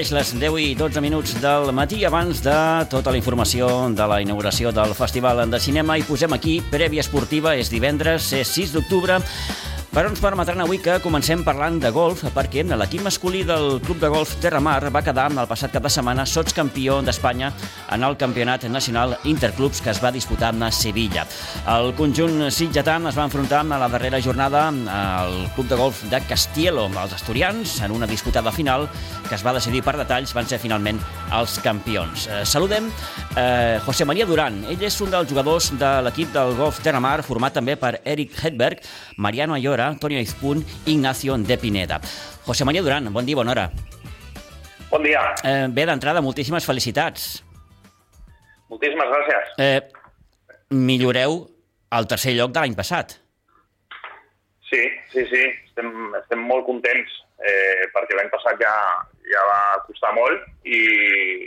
mateix les 10 i 12 minuts del matí abans de tota la informació de la inauguració del Festival de Cinema i posem aquí prèvia esportiva, és divendres, és 6 d'octubre però ens permetran avui que comencem parlant de golf, perquè l'equip masculí del Club de Golf Terramar va quedar el passat cap de setmana sots campió d'Espanya en el Campionat Nacional Interclubs que es va disputar a Sevilla. El conjunt sitgetant es va enfrontar a la darrera jornada al Club de Golf de Castielo, els asturians, en una disputada final que es va decidir per detalls, van ser finalment els campions. Eh, saludem eh, José María Durán. Ell és un dels jugadors de l'equip del Golf Terramar, format també per Eric Hedberg, Mariano Ayora, Hora, Antonio Izpun, Ignacio de Pineda. José María Durán, bon dia, bona hora. Bon dia. Eh, bé, d'entrada, moltíssimes felicitats. Moltíssimes gràcies. Eh, milloreu el tercer lloc de l'any passat. Sí, sí, sí, estem, estem molt contents eh, perquè l'any passat ja, ja va costar molt i,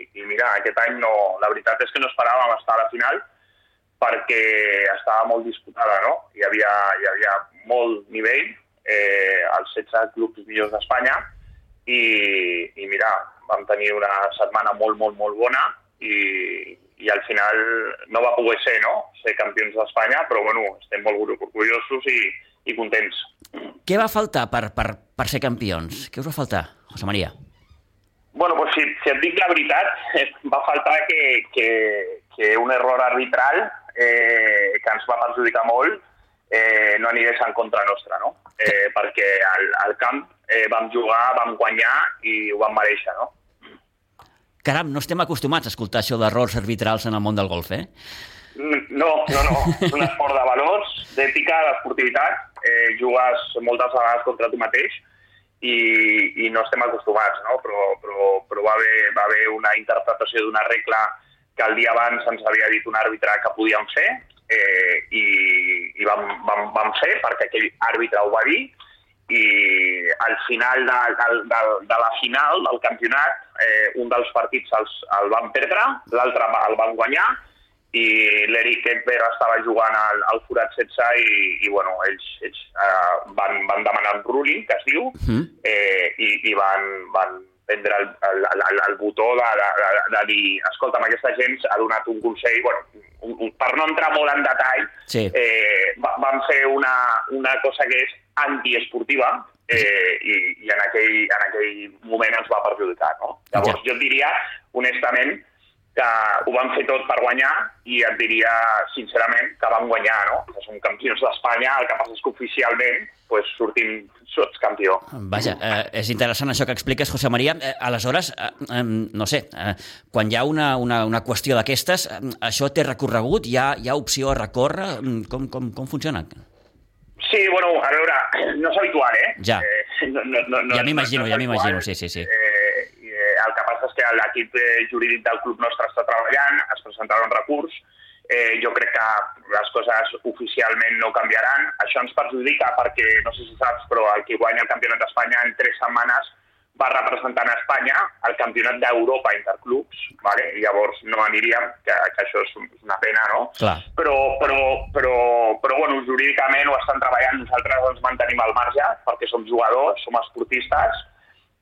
i mira, aquest any no, la veritat és que no esperàvem estar a la final perquè estava molt disputada, no? Hi havia, hi havia molt nivell, eh, els 16 clubs millors d'Espanya, i, i mira, vam tenir una setmana molt, molt, molt bona i, i al final no va poder ser, no?, ser campions d'Espanya, però bueno, estem molt orgullosos i, i contents. Què va faltar per, per, per ser campions? Què us va faltar, José María? Bueno, pues si, si et dic la veritat, va faltar que, que, que un error arbitral eh, que ens va perjudicar molt eh, no anirés en contra nostra, no? Eh, perquè al, al camp eh, vam jugar, vam guanyar i ho vam mereixer, no? Caram, no estem acostumats a escoltar això d'errors arbitrals en el món del golf, eh? No, no, no. És un esport de valors, d'ètica, d'esportivitat. Eh, jugues moltes vegades contra tu mateix i, i no estem acostumats, no? Però, però, però va, haver, va haver una interpretació d'una regla que el dia abans ens havia dit un àrbitre que podíem fer eh, i, i vam, vam, vam fer perquè aquell àrbitre ho va dir i al final de, de, de, de la final del campionat eh, un dels partits els, el van perdre, l'altre el van guanyar i l'Eric Edber estava jugant al, al forat 16 i, i bueno, ells, ells eh, van, van demanar un ruling, que es diu, mm. eh, i, i van, van prendre el, el, el, el botó de, de, de, de dir, escolta, amb aquesta gent ha donat un consell, bueno, un, un, per no entrar molt en detall, sí. eh, vam fer una, una cosa que és antiesportiva, eh, i, i en, aquell, en aquell moment ens va perjudicar. No? Llavors, ja. jo diria, honestament, que ho van fer tot per guanyar i et diria sincerament que van guanyar, no? Que som campions d'Espanya, el que passa és que oficialment pues, sortim sots campió. Vaja, eh, és interessant això que expliques, José María. Eh, aleshores, eh, eh, no sé, eh, quan hi ha una, una, una qüestió d'aquestes, eh, això té recorregut? Hi ha, hi ha opció a recórrer? Com, com, com funciona? Sí, bueno, a veure, no és habitual, eh? Ja. Eh, no, no, no, ja m'imagino, no ja m'imagino, sí, sí, sí. Eh, que l'equip eh, jurídic del club nostre està treballant, es presentarà un recurs, eh, jo crec que les coses oficialment no canviaran. Això ens perjudica perquè, no sé si saps, però el que guanya el Campionat d'Espanya en tres setmanes va representant a Espanya al Campionat d'Europa Interclubs, vale? I llavors no aniríem, que, que això és una pena, no? Clar. Però, però, però, però bueno, jurídicament ho estan treballant, nosaltres ens mantenim al marge perquè som jugadors, som esportistes,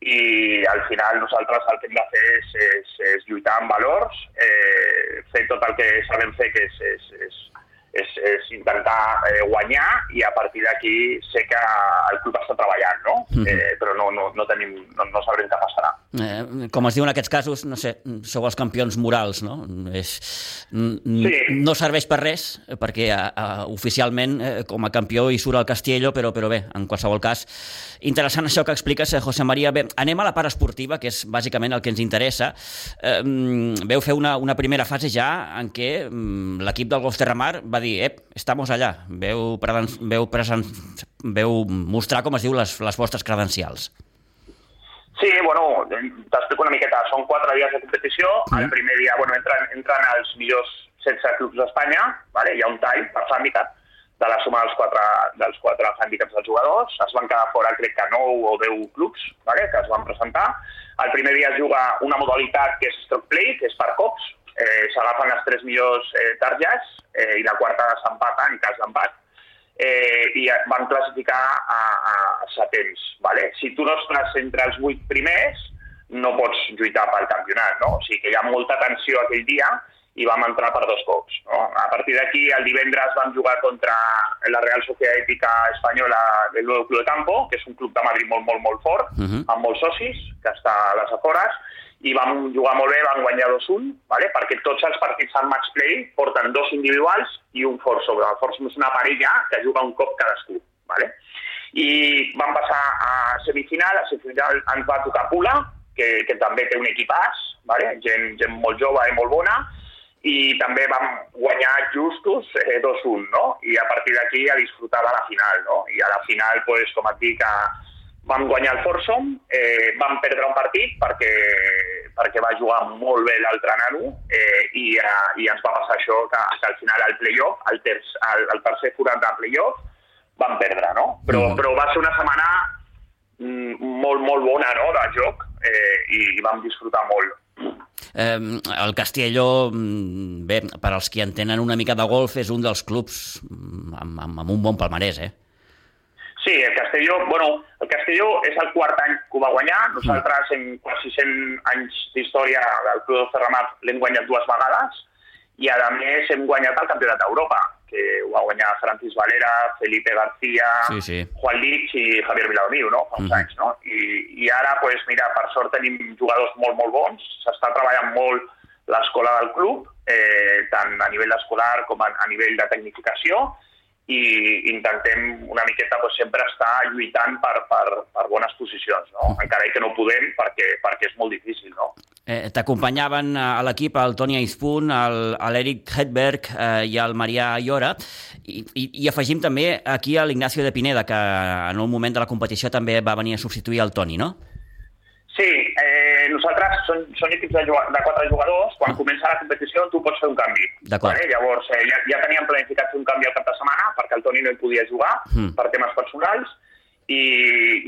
i al final nosaltres el que hem de fer és, és, és lluitar amb valors, eh, fer tot el que sabem fer, que és, és, és, és, és intentar eh, guanyar i a partir d'aquí sé que el club està treballant, no? Mm -hmm. eh, però no, no, no, tenim, no, no sabrem què passarà. Eh, com es diu en aquests casos, no sé, sou els campions morals, no? És, sí. No serveix per res, perquè a, a, oficialment eh, com a campió hi surt el Castiello, però, però bé, en qualsevol cas, interessant això que expliques, eh, José María. Bé, anem a la part esportiva, que és bàsicament el que ens interessa. Eh, veu fer una, una primera fase ja en què mm, l'equip del Golf Terramar va dir, ep, estamos allà, veu, veu, present, veu mostrar, com es diu, les, les vostres credencials. Sí, bueno, t'explico una miqueta. Són quatre dies de competició. Mm. El primer dia, bueno, entren, entren els millors 16 clubs d'Espanya, vale? hi ha un tall per handicap de la suma dels quatre, dels quatre handicaps dels jugadors. Es van quedar fora, crec que 9 o 10 clubs vale? que es van presentar. El primer dia es juga una modalitat que és stroke play, que és per cops, eh, s'agafen les tres millors eh, targes eh, i la quarta s'empata en cas d'empat. Eh, I van classificar a, a, a setents. Vale? Si tu no estàs entre els vuit primers, no pots lluitar pel campionat, no? O sigui que hi ha molta tensió aquell dia i vam entrar per dos cops. No? A partir d'aquí, el divendres vam jugar contra la Real Sociedad Ètica Espanyola del Nuevo Club de Campo, que és un club de Madrid molt, molt, molt fort, uh -huh. amb molts socis, que està a les afores, i vam jugar molt bé, vam guanyar 2-1, vale? perquè tots els partits en match play porten dos individuals i un sobre. El foursome és una parella que juga un cop cadascú. Vale? I vam passar a semifinal, a semifinal ens va tocar Pula, que, que també té un equipàs, vale? gent, gent molt jove i molt bona, i també vam guanyar justos eh, 2-1, no? I a partir d'aquí a disfrutar de la final, no? I a la final, pues, com et dic, vam guanyar el Forsom, eh, vam perdre un partit perquè, perquè va jugar molt bé l'altre nano eh, i, eh, i ens va passar això que, que al final al playoff, al, ter al, al tercer forat de playoff, vam perdre, no? Però, mm. però va ser una setmana mm, molt, molt bona, no?, de joc eh, i, i vam disfrutar molt. Eh, el Castelló, mm, bé, per als que entenen una mica de golf, és un dels clubs mm, amb, amb, amb un bon palmarès, eh? Sí, el Castelló, bueno, el Castelló és el quart any que ho va guanyar. Nosaltres, en quasi 100 anys d'història del Club de Ferramat, l'hem guanyat dues vegades i, a més, hem guanyat el Campionat d'Europa que ho va guanyar Francis Valera, Felipe García, sí, sí. Juan Lich i Javier Viladomiu, no? fa uns mm. anys. No? I, I ara, pues, mira, per sort tenim jugadors molt, molt bons, s'està treballant molt l'escola del club, eh, tant a nivell escolar com a, a nivell de tecnificació, i intentem una miqueta pues, sempre estar lluitant per, per, per bones posicions, no? encara que no podem perquè, perquè és molt difícil. No? Eh, T'acompanyaven a l'equip el Toni Aispun, l'Eric Hedberg eh, i el Marià Iora, I, i, i afegim també aquí a l'Ignacio de Pineda, que en un moment de la competició també va venir a substituir el Toni, no? Sí, eh, són, són equips de, de quatre jugadors, quan ah. comença la competició tu pots fer un canvi. Vale? Llavors, eh, ja, ja teníem planificat un canvi al cap de setmana perquè el Toni no hi podia jugar mm. per temes personals i,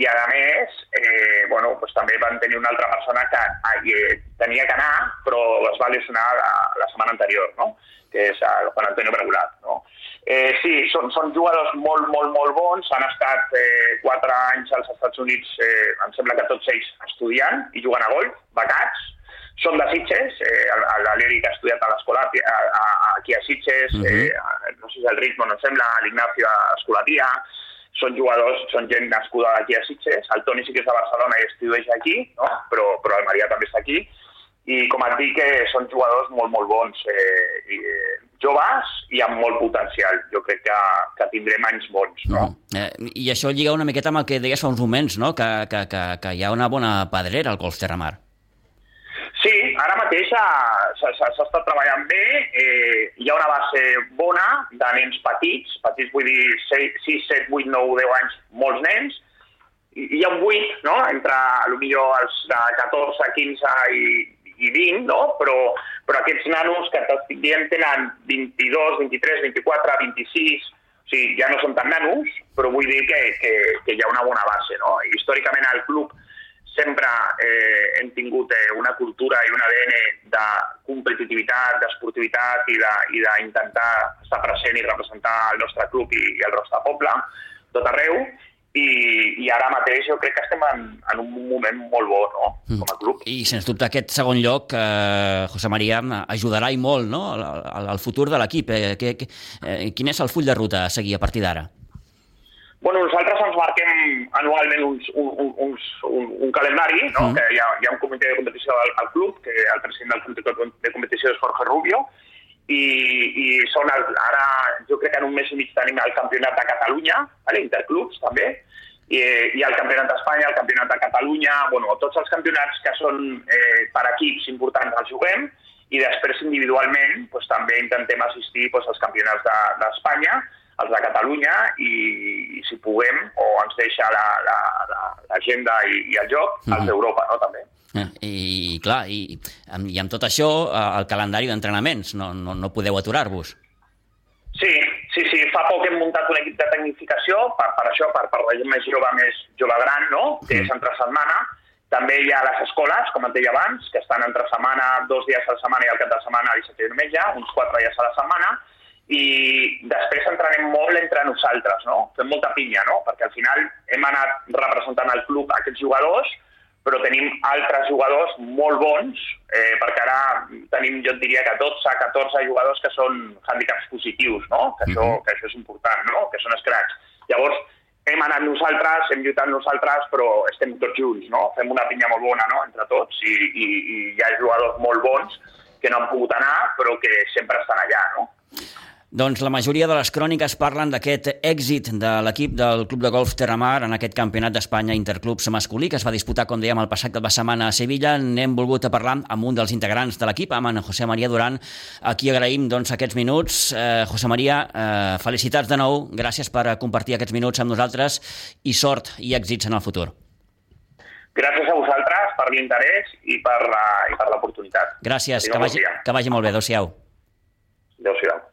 i a més, eh, bueno, pues, també van tenir una altra persona que eh, tenia que anar però es va lesionar la, la setmana anterior, no? que és el Juan Antonio Regulat. No? Eh, sí, són, són jugadors molt, molt, molt bons. Han estat eh, quatre anys als Estats Units, eh, em sembla que tots ells estudiant i jugant a golf, becats. Són de Sitges, eh, l'Eric ha estudiat a l'escola aquí a Sitges, uh. -huh. eh, no sé si el ritme no em sembla, l'Ignacio a Escolatia, són jugadors, són gent nascuda aquí a Sitges, el Toni sí que és de Barcelona i estudieix aquí, no? però, però el Maria també està aquí, i com et dic, que són jugadors molt, molt bons, eh, i, eh, joves i amb molt potencial. Jo crec que, que tindrem anys bons. No? Mm. Eh, I això lliga una miqueta amb el que deies fa uns moments, no? que, que, que, que hi ha una bona pedrera al Golf Terramar. Sí, ara mateix s'ha estat treballant bé, eh, hi ha una base bona de nens petits, petits vull dir 6, 7, 8, 9, 10 anys, molts nens, hi ha un 8, no?, entre potser els de 14, 15 i, i 20, no? Però, però aquests nanos que t'estic dient tenen 22, 23, 24, 26, o sigui, ja no són tan nanos, però vull dir que, que, que hi ha una bona base, no? Històricament al club sempre eh, hem tingut eh, una cultura i un ADN de competitivitat, d'esportivitat i d'intentar estar present i representar el nostre club i, i el nostre poble tot arreu i, i ara mateix jo crec que estem en, en un moment molt bo no? Mm. com a club. I sens dubte aquest segon lloc, eh, José María, ajudarà i molt no? al, al futur de l'equip. Eh, que, que, eh, quin és el full de ruta a seguir a partir d'ara? Bueno, nosaltres ens marquem anualment uns, un, uns, un, un calendari, no? Mm. que hi ha, hi ha un comitè de competició al, al club, que el president del comitè de competició és Jorge Rubio, i, i són el, ara jo crec que en un mes i mig tenim el campionat de Catalunya, vale? interclubs també, i, i el campionat d'Espanya, el campionat de Catalunya, bueno, tots els campionats que són eh, per equips importants els juguem i després individualment pues, també intentem assistir pues, als campionats d'Espanya, de, els de Catalunya i, i si puguem o ens deixa l'agenda la, la, i, i el joc, els mm -hmm. d'Europa no, també. Eh, I, clar, i, i amb tot això, el calendari d'entrenaments, no, no, no podeu aturar-vos. Sí, sí, sí, fa poc hem muntat un equip de tecnificació per, per això, per, per la gent més jove, més jove gran, no? que és entre setmana. També hi ha les escoles, com et deia abans, que estan entre setmana, dos dies a la setmana i al cap de setmana, dissabte i diumenge, uns quatre dies a la setmana, i després entrarem molt entre nosaltres, no? Fem molta pinya, no? Perquè al final hem anat representant al club aquests jugadors, però tenim altres jugadors molt bons, eh, perquè ara tenim, jo et diria que 12, 14 jugadors que són hàndicaps positius, no? que, això, que això és important, no? que són escrats. Llavors, hem anat nosaltres, hem lluitat nosaltres, però estem tots junts, no? Fem una pinya molt bona, no?, entre tots, i, i, i hi ha jugadors molt bons que no han pogut anar, però que sempre estan allà, no? Doncs la majoria de les cròniques parlen d'aquest èxit de l'equip del Club de Golf Terramar en aquest campionat d'Espanya Interclubs masculí que es va disputar, com dèiem, el passat cap de setmana a Sevilla. N'hem volgut a parlar amb un dels integrants de l'equip, amb en José María Duran, a qui agraïm doncs, aquests minuts. Eh, José María, eh, felicitats de nou, gràcies per compartir aquests minuts amb nosaltres i sort i èxits en el futur. Gràcies a vosaltres per l'interès i per l'oportunitat. Gràcies, que vagi, que vagi molt bé. Adéu-siau. Adéu-siau.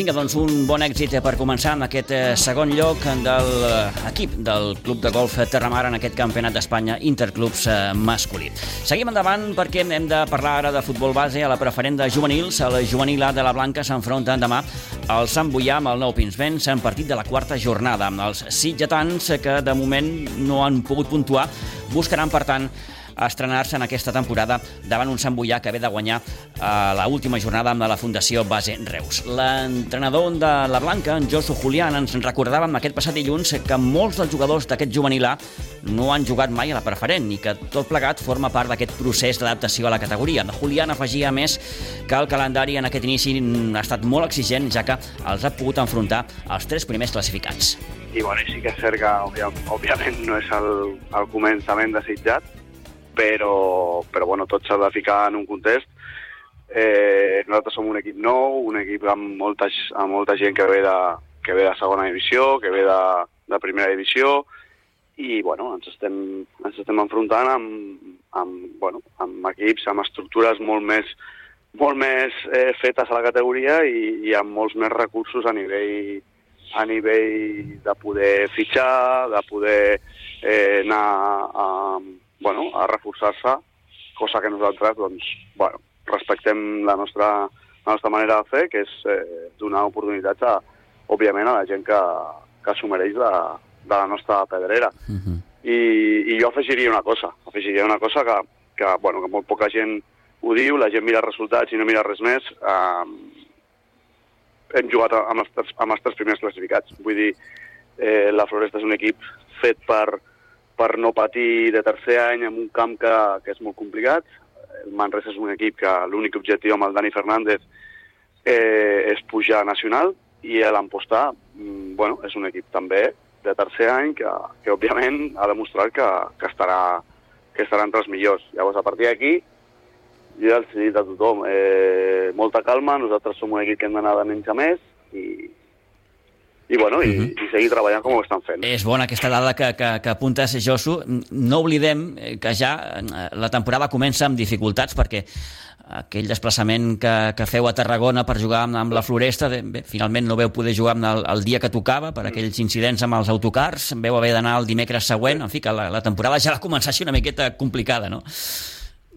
Vinga, doncs un bon èxit per començar amb aquest eh, segon lloc de l'equip del Club de Golf Terramar en aquest Campionat d'Espanya Interclubs eh, masculí. Seguim endavant perquè hem de parlar ara de futbol base a la preferent de juvenils. El juvenil A de la Blanca s'enfronta demà al Sant Boià amb el nou Pinsbens en partit de la quarta jornada. Els sitgetans que de moment no han pogut puntuar buscaran, per tant, a estrenar-se en aquesta temporada davant un Sant Boià que ve de guanyar a eh, l'última jornada amb la Fundació Base Reus. L'entrenador de la Blanca, en Josu Julián, ens recordava aquest passat dilluns que molts dels jugadors d'aquest juvenil A no han jugat mai a la preferent i que tot plegat forma part d'aquest procés d'adaptació a la categoria. Julián afegia més que el calendari en aquest inici ha estat molt exigent, ja que els ha pogut enfrontar els tres primers classificats. I bueno, sí que és cert que, òbviament, no és el, el començament desitjat, però, però bueno, tot s'ha de ficar en un context. Eh, nosaltres som un equip nou, un equip amb molta, amb molta gent que ve de, que ve de segona divisió, que ve de, de primera divisió, i bueno, ens estem, ens estem enfrontant amb, amb, bueno, amb equips, amb estructures molt més, molt més eh, fetes a la categoria i, i amb molts més recursos a nivell, a nivell de poder fitxar, de poder eh, anar a, bueno, a reforçar-se, cosa que nosaltres doncs, bueno, respectem la nostra, la nostra manera de fer, que és eh, donar oportunitats, a, òbviament, a la gent que, que s'ho mereix de, de la nostra pedrera. Uh mhm. -huh. I, I jo afegiria una cosa, afegiria una cosa que, que, bueno, que molt poca gent ho diu, la gent mira resultats i no mira res més. Eh, hem jugat amb els, amb els tres primers classificats. Vull dir, eh, la Floresta és un equip fet per, per no patir de tercer any en un camp que, que és molt complicat. El Manresa és un equip que l'únic objectiu amb el Dani Fernández eh, és pujar a nacional i l'Ampostar mm, bueno, és un equip també de tercer any que, que òbviament ha demostrat que, que, estarà, que estarà entre els millors. Llavors, a partir d'aquí, jo ja els he dit a tothom, eh, molta calma, nosaltres som un equip que hem d'anar de menys a més i, i, bueno, i, uh -huh. i seguir treballant com ho estan fent. És bona aquesta dada que, que, que apuntes, Josu. No oblidem que ja eh, la temporada comença amb dificultats perquè aquell desplaçament que, que feu a Tarragona per jugar amb, amb la Floresta, bé, finalment no veu poder jugar el, el dia que tocava per aquells incidents amb els autocars, veu haver d'anar el dimecres següent, en fi, que la, la temporada ja va començar així una miqueta complicada, no?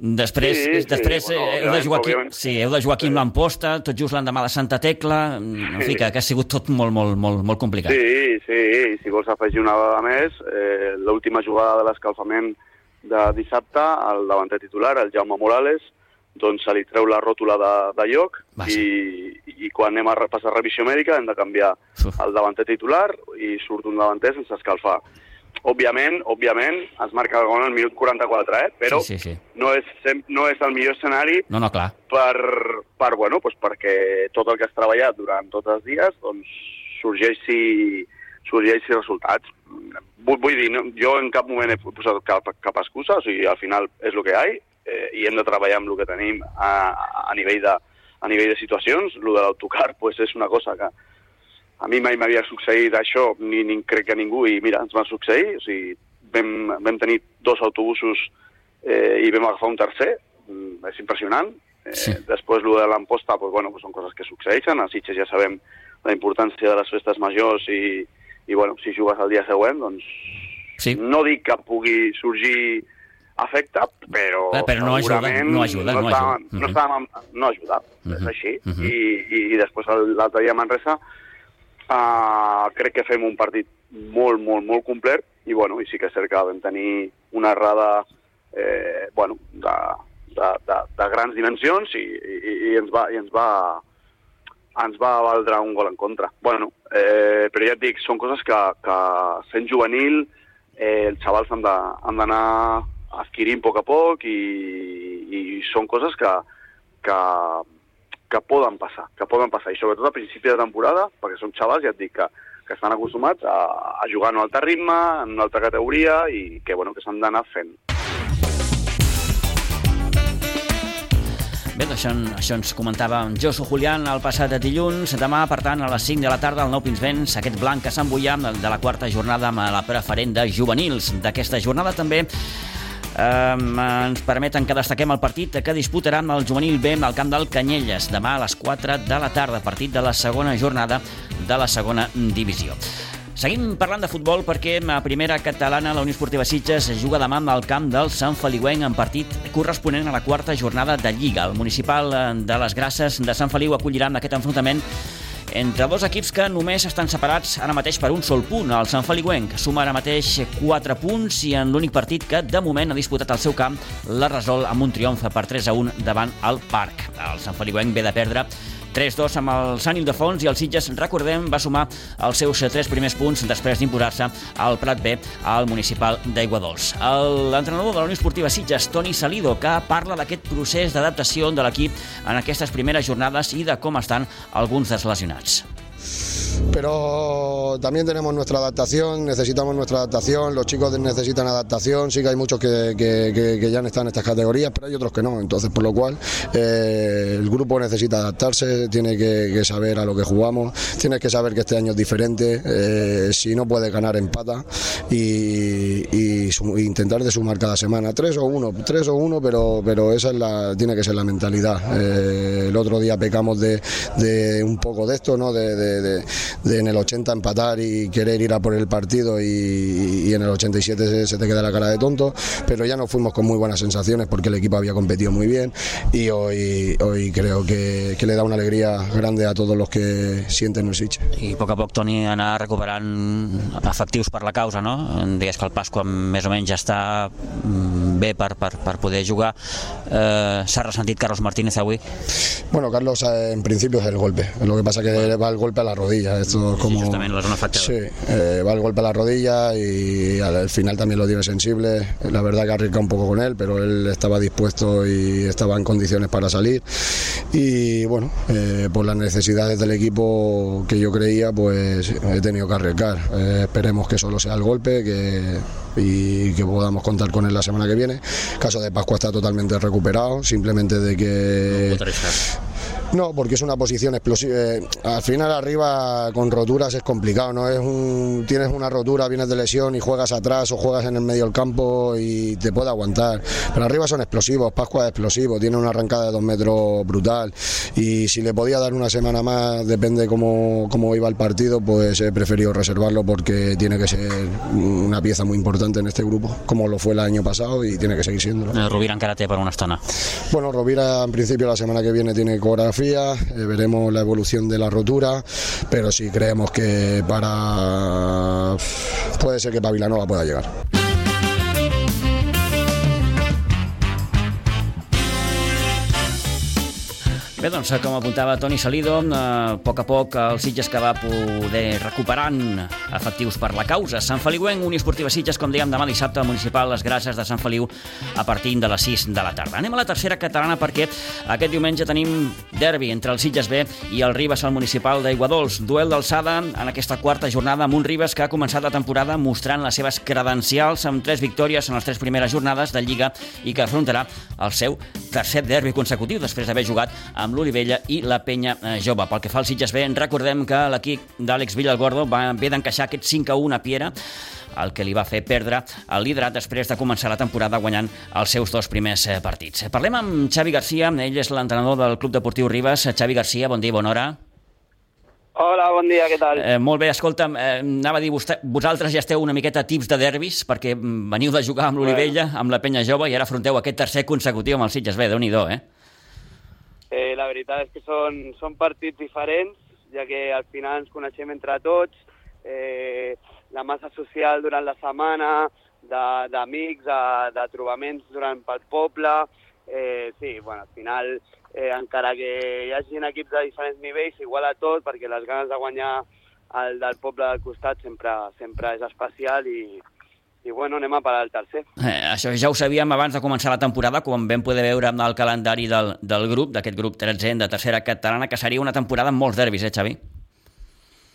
Després, sí, sí, després sí, bueno, heu, de jugar aquí, sí, heu de jugar aquí amb l'Amposta, tot just l'endemà de Santa Tecla, en fi, que, que ha sigut tot molt, molt, molt, molt complicat. Sí, sí, i si vols afegir una vegada més, eh, l'última jugada de l'escalfament de dissabte, el davanter titular, el Jaume Morales, doncs se li treu la ròtula de, de lloc i, i quan anem a passar revisió mèdica hem de canviar el davanter titular i surt un davanter sense escalfar òbviament, òbviament, es marca el gol al minut 44, eh? però sí, sí, sí. No, és, no és el millor escenari no, no, clar. Per, per, bueno, doncs perquè tot el que has treballat durant tots els dies doncs, sorgeixi, sorgeixi resultats. Vull, vull dir, no, jo en cap moment he posat cap, cap excusa, o sigui, al final és el que hi ha eh, i hem de treballar amb el que tenim a, a, nivell, de, a nivell de situacions. El de l'autocar pues, és una cosa que, a mi mai m'havia succeït això, ni, ni crec que ningú, i mira, ens va succeir, o sigui, vam, vam tenir dos autobusos eh, i vam agafar un tercer, mm, és impressionant. Eh, sí. Després, el de l'emposta, pues, bueno, pues són coses que succeeixen, a Sitges ja sabem la importància de les festes majors i, i bueno, si jugues el dia següent, doncs Sí. No dic que pugui sorgir efecte, però, Eh, però no ajuda, no ajuda, no no, ajuda. Mhm. no, estàvem, no ajuda, Mhm, és així. mhm. I, i, I després l'altre dia a Manresa uh, crec que fem un partit molt, molt, molt complet i, bueno, i sí que és cert que vam tenir una errada eh, bueno, de, de, de, de grans dimensions i, i, i ens va, i ens va ens va valdre un gol en contra. Bueno, eh, però ja et dic, són coses que, que sent juvenil eh, els xavals han d'anar adquirint a poc a poc i, i són coses que, que, que poden passar, que poden passar, i sobretot a principi de temporada, perquè són xavals, ja et dic, que, que estan acostumats a, a jugar en un altre ritme, en una altra categoria, i que, bueno, que s'han d'anar fent. Bé, això, això ens comentava en Josu Julián el passat dilluns. Demà, per tant, a les 5 de la tarda, el Nou Pinsbens, aquest blanc que s'embullà de la quarta jornada amb la preferent de juvenils. D'aquesta jornada també ens permeten que destaquem el partit que disputaran el juvenil B al camp del Canyelles demà a les 4 de la tarda, partit de la segona jornada de la segona divisió. Seguim parlant de futbol perquè a primera catalana la Unió Esportiva Sitges juga demà al camp del Sant Feliuenc en partit corresponent a la quarta jornada de Lliga. El municipal eh, de les Grasses de Sant Feliu acollirà en aquest enfrontament entre dos equips que només estan separats ara mateix per un sol punt. El Sant Feliuenc suma ara mateix 4 punts i en l'únic partit que de moment ha disputat al seu camp la resol amb un triomf per 3 a 1 davant el Parc. El Sant Feliuenc ve de perdre 3-2 amb el Sant Ildefons i el Sitges, recordem, va sumar els seus tres primers punts després d'imposar-se al Prat B al municipal d'Aiguadols. L'entrenador de la Unió Esportiva Sitges, Toni Salido, que parla d'aquest procés d'adaptació de l'equip en aquestes primeres jornades i de com estan alguns dels lesionats. Pero también tenemos nuestra adaptación, necesitamos nuestra adaptación, los chicos necesitan adaptación, sí que hay muchos que, que, que, que ya están en estas categorías, pero hay otros que no, entonces por lo cual eh, el grupo necesita adaptarse, tiene que, saber a lo que jugamos, tienes que saber que este año es diferente, eh, si no puedes ganar empata y, y, intentar de sumar cada semana, tres o uno, tres o uno, pero, pero esa es la, tiene que ser la mentalidad. Eh, el otro día pecamos de, un poco de esto, ¿no? de de en el 80 empatar y querer ir a por el partido y, y en el 87 se, se, te queda la cara de tonto, pero ya nos fuimos con muy buenas sensaciones porque el equipo había competido muy bien y hoy, hoy creo que, que le da una alegría grande a todos los que sienten Sitge. I a poc a poc, Toni, anar recuperant efectius per la causa, no? Digues que el Pasqua més o menys ja està bé per, per, per poder jugar. Eh, Carlos Martínez avui? Bueno, Carlos en principio es el golpe, lo que pasa que bueno. va el golpe a la rodilla, esto es como... Sí, justament la zona afectada. Sí, eh, va el golpe a la rodilla y al final también lo tiene sensible, la verdad que arriesga un poco con él, pero él estaba dispuesto y estaba en condiciones para salir y bueno, eh, por las necesidades del equipo que yo creía, pues he tenido que arriesgar. Eh, esperemos que solo sea el golpe que, y que podamos contar con él la semana que viene. El caso de Pascua está totalmente recuperado, simplemente de que... No, porque es una posición explosiva. Eh, al final arriba con roturas es complicado, ¿no? Es un, tienes una rotura, vienes de lesión y juegas atrás o juegas en el medio del campo y te puede aguantar. Pero arriba son explosivos, Pascua es explosivo, tiene una arrancada de dos metros brutal. Y si le podía dar una semana más, depende cómo, cómo iba el partido, pues he preferido reservarlo porque tiene que ser una pieza muy importante en este grupo, como lo fue el año pasado y tiene que seguir siendo. ¿no? Rovira encara té per una estona. Bueno, Rovira en principio la semana que viene tiene eh, veremos la evolución de la rotura, pero sí creemos que para. puede ser que para Vilanova pueda llegar. Bé, doncs, com apuntava Toni Salido, eh, a poc a poc el Sitges que va poder recuperant efectius per la causa. Sant Feliuenc, Unió Esportiva Sitges, com dèiem, demà dissabte al municipal Les Grasses de Sant Feliu a partir de les 6 de la tarda. Anem a la tercera catalana perquè aquest diumenge tenim derbi entre el Sitges B i el Ribes al municipal d'Aiguadols. Duel d'alçada en aquesta quarta jornada amb un Ribes que ha començat la temporada mostrant les seves credencials amb tres victòries en les tres primeres jornades de Lliga i que afrontarà el seu tercer derbi consecutiu després d'haver jugat amb l'Olivella i la Penya Jove. Pel que fa al Sitges B, recordem que l'equip d'Àlex Villalgordo va haver d'encaixar aquest 5 a 1 a Piera el que li va fer perdre el liderat després de començar la temporada guanyant els seus dos primers partits. Parlem amb Xavi Garcia, ell és l'entrenador del Club Deportiu Ribes. Xavi Garcia, bon dia, bona hora. Hola, bon dia, què tal? Eh, molt bé, escolta'm, eh, anava a dir, vosaltres ja esteu una miqueta tips de derbis, perquè mm, veniu de jugar amb l'Olivella, amb la penya jove, i ara afronteu aquest tercer consecutiu amb el Sitges. Bé, déu nhi eh? Eh? La veritat és que són, són partits diferents, ja que al final ens coneixem entre tots, eh, la massa social durant la setmana, d'amics, de, de, de trobaments durant pel poble, eh, sí, bueno, al final eh, encara que hi hagi equips de diferents nivells, igual a tot, perquè les ganes de guanyar el del poble del costat sempre, sempre és especial i, i bueno, anem a parar el tercer. Eh, això ja ho sabíem abans de començar la temporada, quan vam poder veure amb el calendari del, del grup, d'aquest grup 13 de tercera catalana, que seria una temporada amb molts derbis, eh, Xavi?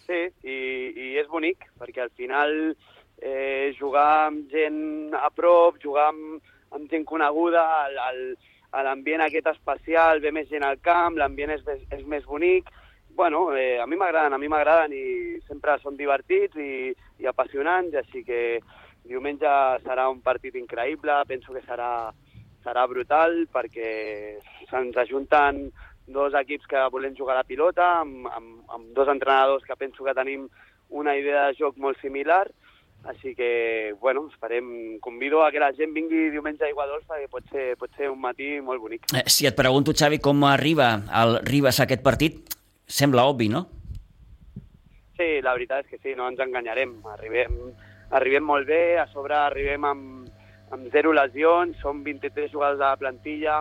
Sí, i, i és bonic, perquè al final eh, jugar amb gent a prop, jugar amb, amb gent coneguda, el, el, l'ambient aquest especial, ve més gent al camp, l'ambient és, és més bonic. Bueno, eh, a mi m'agraden, a mi m'agraden i sempre són divertits i, i apassionants, així que diumenge serà un partit increïble, penso que serà, serà brutal perquè se'ns ajunten dos equips que volem jugar a la pilota, amb, amb, amb dos entrenadors que penso que tenim una idea de joc molt similar, així que, bueno, esperem, convido a que la gent vingui diumenge a Iguadols perquè pot ser, pot ser un matí molt bonic. Eh, si et pregunto, Xavi, com arriba el Ribas a aquest partit, sembla obvi, no? Sí, la veritat és que sí, no ens enganyarem. Arribem, arribem molt bé, a sobre arribem amb, amb zero lesions, som 23 jugadors de la plantilla,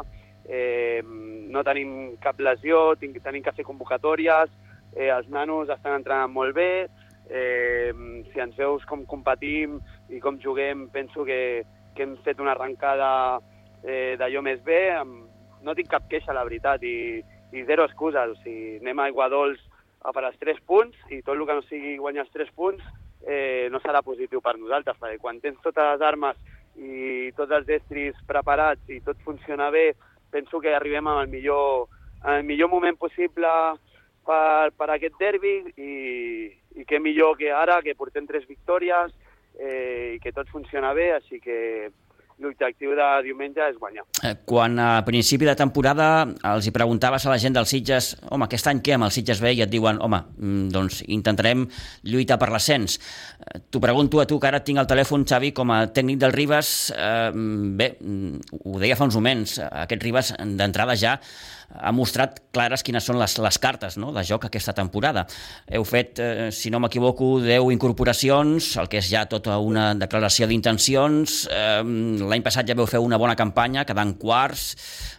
eh, no tenim cap lesió, tenim que fer convocatòries, eh, els nanos estan entrenant molt bé, Eh, si ens veus com competim i com juguem, penso que, que hem fet una arrencada eh, d'allò més bé. No tinc cap queixa, la veritat, i, i zero excuses. O sigui, anem a Iguadols a per als 3 punts i tot el que no sigui guanyar els 3 punts eh, no serà positiu per nosaltres, perquè quan tens totes les armes i tots els estris preparats i tot funciona bé, penso que arribem al millor, al millor moment possible per, per aquest derbi i, i què millor que ara, que portem tres victòries eh, i que tot funciona bé, així que l'objectiu de diumenge és guanyar. Eh, quan a principi de temporada els hi preguntaves a la gent dels Sitges home, aquest any què amb el Sitges B? I et diuen, home, mm, doncs intentarem lluitar per l'ascens. Eh, t'ho pregunto a tu, que ara tinc el telèfon, Xavi, com a tècnic del Ribes. Eh, bé, mm, ho deia fa uns moments, aquest Ribes d'entrada ja ha mostrat clares quines són les, les cartes no? de joc aquesta temporada. Heu fet, eh, si no m'equivoco, 10 incorporacions, el que és ja tota una declaració d'intencions. Eh, L'any passat ja veu fer una bona campanya, quedant quarts,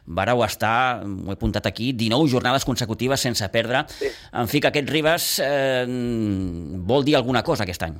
vareu estar, ho he apuntat aquí, 19 jornades consecutives sense perdre. Sí. En fi, que aquest Ribas eh, vol dir alguna cosa aquest any.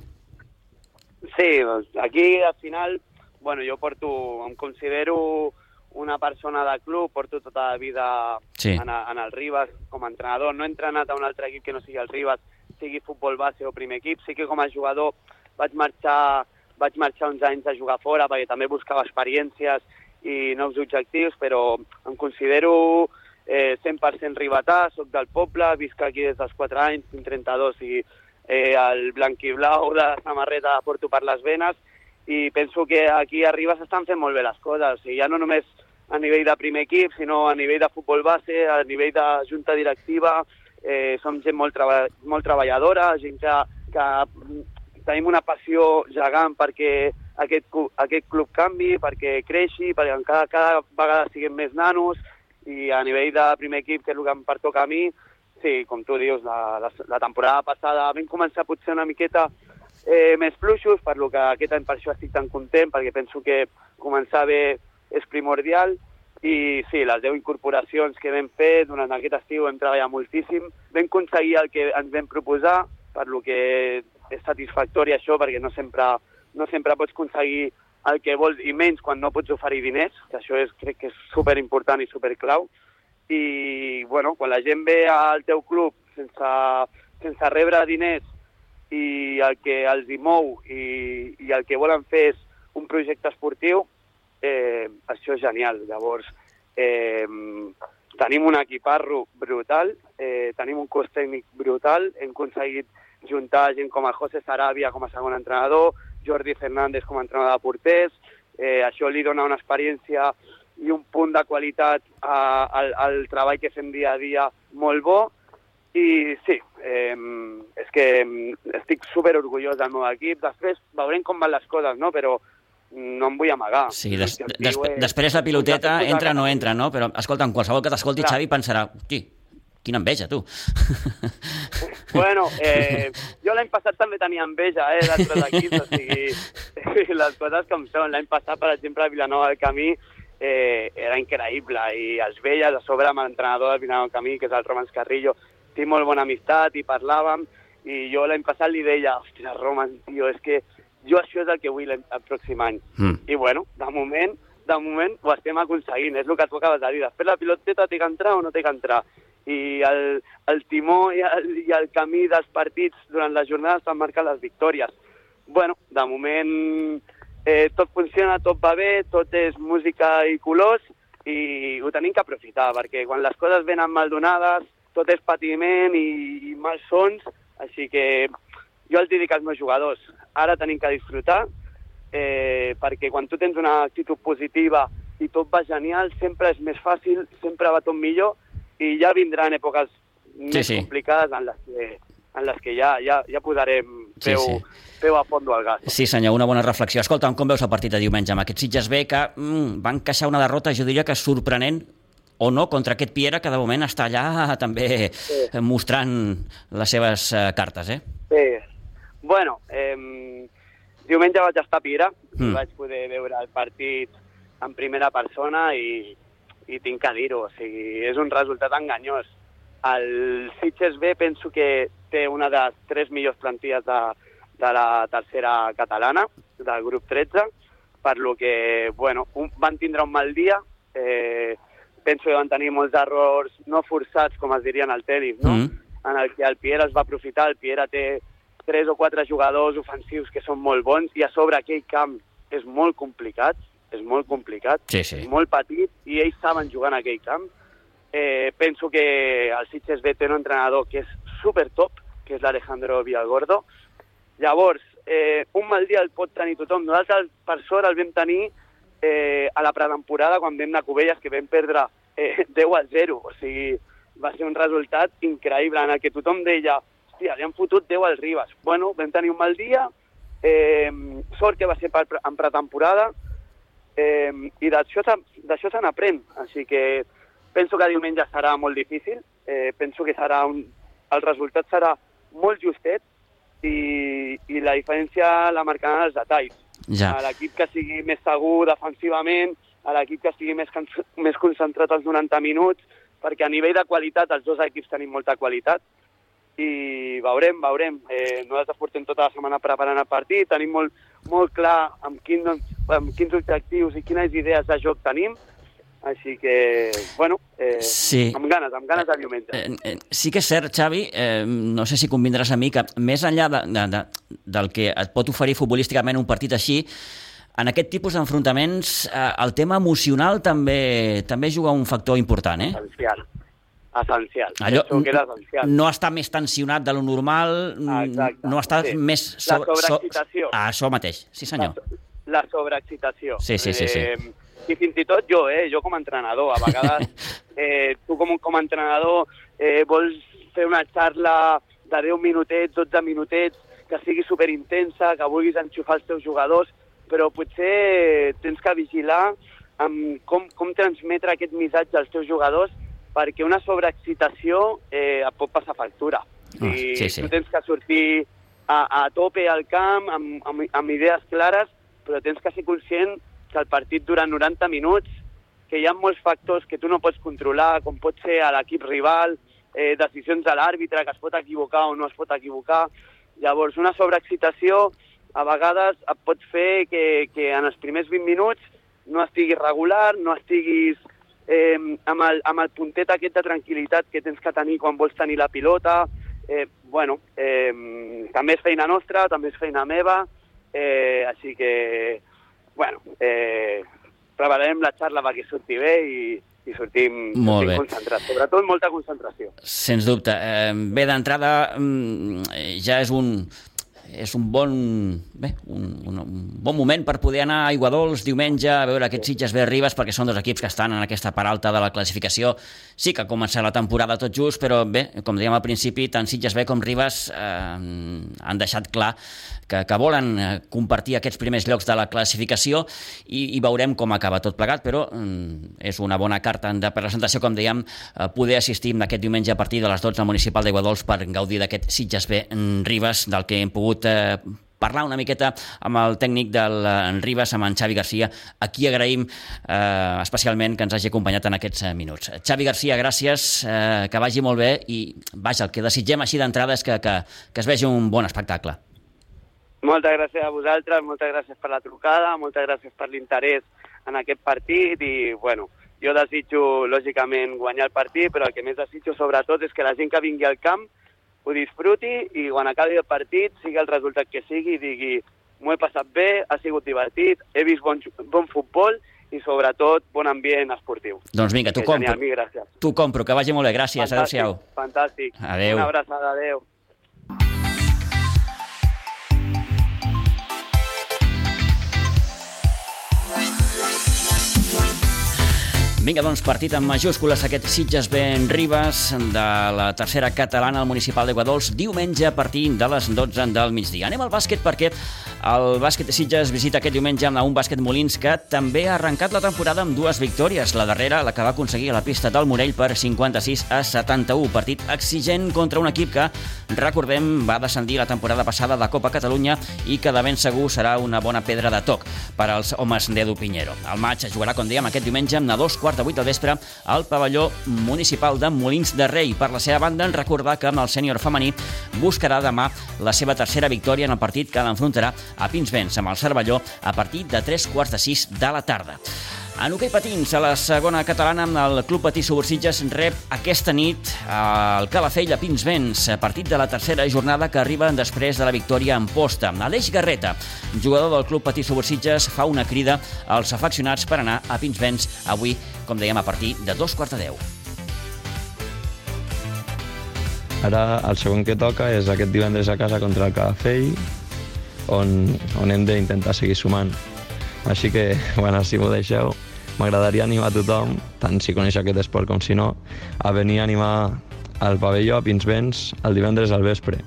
Sí, doncs aquí al final, bueno, jo porto, em considero una persona de club, porto tota la vida sí. en, en el Ribas com a entrenador. No he entrenat a un altre equip que no sigui el Ribas, sigui futbol base o primer equip. Sí que com a jugador vaig marxar, vaig marxar uns anys a jugar fora perquè també buscava experiències i nous objectius, però em considero eh, 100% ribetà, sóc del poble, visc aquí des dels 4 anys, tinc 32 i eh, el blanc i blau de la samarreta porto per les venes i penso que aquí arriba s'estan fent molt bé les coses. O sigui, ja no només a nivell de primer equip, sinó a nivell de futbol base, a nivell de junta directiva. Eh, som gent molt, treba molt treballadora, gent que, que tenim una passió gegant perquè aquest, aquest club canvi, perquè creixi, perquè cada, cada vegada siguem més nanos i a nivell de primer equip, que és el que em pertoca a mi, sí, com tu dius, la, la, la temporada passada vam començar potser una miqueta eh, més fluixos, per lo que aquest any per això estic tan content, perquè penso que començar bé és primordial, i sí, les 10 incorporacions que vam fer durant aquest estiu hem treballat moltíssim, vam aconseguir el que ens vam proposar, per lo que és satisfactori això, perquè no sempre, no sempre pots aconseguir el que vols, i menys quan no pots oferir diners, que això és, crec que és superimportant i superclau. I, bueno, quan la gent ve al teu club sense, sense rebre diners i el que els hi mou i, i el que volen fer és un projecte esportiu, eh, això és genial. Llavors, eh, tenim un equiparro brutal, eh, tenim un cos tècnic brutal, hem aconseguit juntar gent com a José Sarabia com a segon entrenador, Jordi Fernández com a entrenador de porters, eh, això li dona una experiència i un punt de qualitat a, al, al treball que fem dia a dia molt bo I sí, eh, és que estic super orgullós del meu equip. Després veurem com van les coses, no? Però no em vull amagar. Sí, des, des, és... després la piloteta entra o no entra, no? Però, escolta, en qualsevol que t'escolti, Xavi, pensarà, hosti, quina enveja, tu. Bueno, eh, jo l'any passat també tenia enveja, eh, d'altres equips, o sigui, les coses com són. L'any passat, per exemple, a Vilanova del Camí, eh, era increïble, i els veia a sobre amb l'entrenador del Vilanova del Camí, que és el Romans Carrillo, tinc molt bona amistat i parlàvem, i jo l'any passat li deia, hòstia, Roman, tio, és que jo això és el que vull el pròxim any. Mm. I bueno, de moment, de moment ho estem aconseguint, és el que tu acabes de dir. Després la piloteta té que entrar o no té que entrar. I el, el timó i el, i el camí dels partits durant la jornada estan marcant les victòries. bueno, de moment eh, tot funciona, tot va bé, tot és música i colors i ho tenim que aprofitar, perquè quan les coses venen mal donades, tot és patiment i, i mals sons, així que jo els dic als meus jugadors, ara tenim que disfrutar, eh, perquè quan tu tens una actitud positiva i tot va genial, sempre és més fàcil, sempre va tot millor, i ja vindran èpoques sí, més sí. complicades en les que, en les que ja, ja, ja posarem peu, sí, sí. peu a fondo al gas. Sí, senyor, una bona reflexió. Escolta, com veus el partit de diumenge amb aquest Sitges B que mm, van queixar una derrota, jo diria que sorprenent, o no contra aquest Piera, que de moment està allà també sí. mostrant les seves eh, cartes, eh? Sí. Bueno, eh, diumenge vaig estar a Piera, mm. vaig poder veure el partit en primera persona i, i tinc que dir-ho, o sigui, és un resultat enganyós. El Sitges B penso que té una de les tres millors plantilles de, de la tercera catalana, del grup 13, per lo que, bueno, un, van tindre un mal dia, eh, penso que van tenir molts errors no forçats, com es dirien al tenis, no? Mm. en el que el Pierre es va aprofitar. El Pierre té tres o quatre jugadors ofensius que són molt bons i a sobre aquell camp és molt complicat, és molt complicat, sí, sí. molt petit, i ells saben jugar en aquell camp. Eh, penso que el Sitges B té un entrenador que és super top, que és l'Alejandro Villalgordo. Llavors, eh, un mal dia el pot tenir tothom. Nosaltres, per sort, el vam tenir eh, a la pretemporada quan vam anar a Cubelles, que vam perdre eh, 10 a 0. O sigui, va ser un resultat increïble en el que tothom deia hòstia, li han fotut 10 al Ribas. Bueno, vam tenir un mal dia, eh, sort que va ser per, en pretemporada, eh, i d'això se n'aprèn. Així que penso que diumenge serà molt difícil, eh, penso que serà un, el resultat serà molt justet i, i la diferència la marcaran els detalls. Ja. L'equip que sigui més segur defensivament, a l'equip que estigui més, més concentrat als 90 minuts, perquè a nivell de qualitat els dos equips tenim molta qualitat i veurem, veurem. Eh, nosaltres portem tota la setmana preparant el partit, tenim molt, molt clar amb, quin, amb quins objectius i quines idees de joc tenim, així que, bueno, eh, sí. amb ganes, amb ganes de diumenge. Eh, eh, sí que és cert, Xavi, eh, no sé si convindràs a mi, que més enllà de, de, de, del que et pot oferir futbolísticament un partit així, en aquest tipus d'enfrontaments eh, el tema emocional també també juga un factor important, eh? Essencial. Essencial. Allò, que era essencial. No està més tensionat de lo normal, Exacte. no està sí. més... So, la sobreexcitació. So, això mateix, sí senyor. La, la sobreexcitació. Sí, sí, sí. sí. Eh, i fins i tot jo, eh, jo com a entrenador, a vegades eh, tu com, com a entrenador eh, vols fer una xarla de 10 minutets, 12 minutets, que sigui superintensa, que vulguis enxufar els teus jugadors, però potser tens que vigilar amb com, com transmetre aquest missatge als teus jugadors perquè una sobreexcitació eh, et pot passar factura. Oh, sí, sí. Tu tens que sortir a, a tope al camp amb, amb, amb idees clares, però tens que ser conscient que el partit dura 90 minuts, que hi ha molts factors que tu no pots controlar, com pot ser a l'equip rival, eh, decisions de l'àrbitre, que es pot equivocar o no es pot equivocar. Llavors, una sobreexcitació a vegades et pot fer que, que en els primers 20 minuts no estiguis regular, no estiguis eh, amb, el, amb el puntet aquest de tranquil·litat que tens que tenir quan vols tenir la pilota. Eh, bueno, eh, també és feina nostra, també és feina meva, eh, així que, bueno, eh, prepararem la xarra perquè surti bé i, i sortim, Molt sortim bé. concentrats. Sobretot molta concentració. Sens dubte. Eh, bé, d'entrada mm, ja és un és un bon, bé, un, un, un bon moment per poder anar a Iguadols diumenge a veure aquests Sitges B Ribes perquè són dos equips que estan en aquesta part alta de la classificació. Sí que ha començat la temporada tot just, però bé, com dèiem al principi, tant Sitges B com Ribes eh, han deixat clar que, que volen eh, compartir aquests primers llocs de la classificació i, i veurem com acaba tot plegat, però mm, és una bona carta de presentació, com dèiem, eh, poder assistir aquest diumenge a partir de les 12 al Municipal d'Iguadols per gaudir d'aquest Sitges B Ribes, del que hem pogut eh, parlar una miqueta amb el tècnic del en Ribes, amb en Xavi Garcia, a qui agraïm eh, especialment que ens hagi acompanyat en aquests eh, minuts. Xavi Garcia, gràcies, eh, que vagi molt bé i, vaja, el que desitgem així d'entrada és que, que, que es vegi un bon espectacle. Moltes gràcies a vosaltres, moltes gràcies per la trucada, moltes gràcies per l'interès en aquest partit i, bueno, jo desitjo, lògicament, guanyar el partit, però el que més desitjo, sobretot, és que la gent que vingui al camp ho disfruti i quan acabi el partit, sigui el resultat que sigui, digui m'ho he passat bé, ha sigut divertit, he vist bon, bon futbol i sobretot bon ambient esportiu. Doncs vinga, tu compro. Genial, tu compro, que vagi molt bé. Gràcies, adéu-siau. Fantàstic. Adéu. Una abraçada, adéu. Vinga, doncs, partit en majúscules aquest Sitges Ben Ribes de la tercera catalana al municipal de Guadols diumenge a partir de les 12 del migdia. Anem al bàsquet perquè el bàsquet de Sitges visita aquest diumenge amb un bàsquet Molins que també ha arrencat la temporada amb dues victòries. La darrera, la que va aconseguir a la pista del Morell per 56 a 71. Partit exigent contra un equip que, recordem, va descendir la temporada passada de Copa Catalunya i que de ben segur serà una bona pedra de toc per als homes d'Edu Pinheiro. El maig es jugarà, com dèiem, aquest diumenge amb dos quarts de 8 del vespre al pavelló municipal de Molins de Rei. Per la seva banda, en recordar que el sènior femení buscarà demà la seva tercera victòria en el partit que l'enfrontarà a Pinsbens amb el Cervelló a partir de 3 quarts de 6 de la tarda. En hoquei patins, a la segona catalana, el Club Patí Subursitges rep aquesta nit el Calafell a Pinsbens, partit de la tercera jornada que arriba després de la victòria en posta. Aleix Garreta, jugador del Club Patí Subursitges, fa una crida als afeccionats per anar a Pinsbens avui, com dèiem, a partir de dos quarts de deu. Ara el segon que toca és aquest divendres a casa contra el Calafell, on, on hem d'intentar seguir sumant. Així que, bueno, si m'ho deixeu, m'agradaria animar a tothom, tant si coneix aquest esport com si no, a venir a animar al pavelló a Pinsbens el divendres al vespre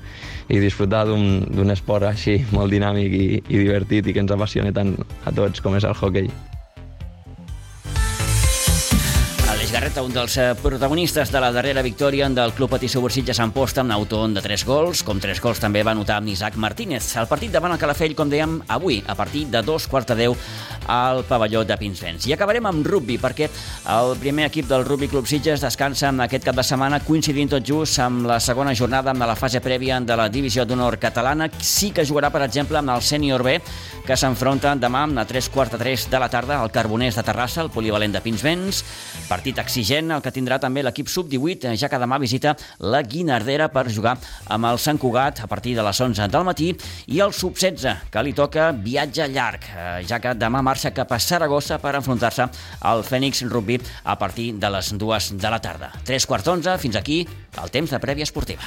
i disfrutar d'un esport així molt dinàmic i, i divertit i que ens apassiona tant a tots com és el hockey. Garreta, un dels eh, protagonistes de la darrera victòria del Club Patí Subursitge Sant Posta amb Nauton de 3 gols, com 3 gols també va notar amb Isaac Martínez. El partit davant el Calafell, com dèiem, avui, a partir de dos quarts de deu al pavelló de Pinsbens. I acabarem amb rugby, perquè el primer equip del Rugby Club Sitges descansa en aquest cap de setmana, coincidint tot just amb la segona jornada amb la fase prèvia de la divisió d'honor catalana. Sí que jugarà, per exemple, amb el sènior B, que s'enfronta demà a 3 quarts de 3 de la tarda al Carboners de Terrassa, el polivalent de Pinsbens. Partit exigent, el que tindrà també l'equip sub-18, ja que demà visita la Guinardera per jugar amb el Sant Cugat a partir de les 11 del matí i el sub-16, que li toca viatge llarg, eh, ja que demà marxa cap a Saragossa per enfrontar-se al Fènix Rugby a partir de les 2 de la tarda. 3 quarts d'onze, fins aquí el temps de prèvia esportiva.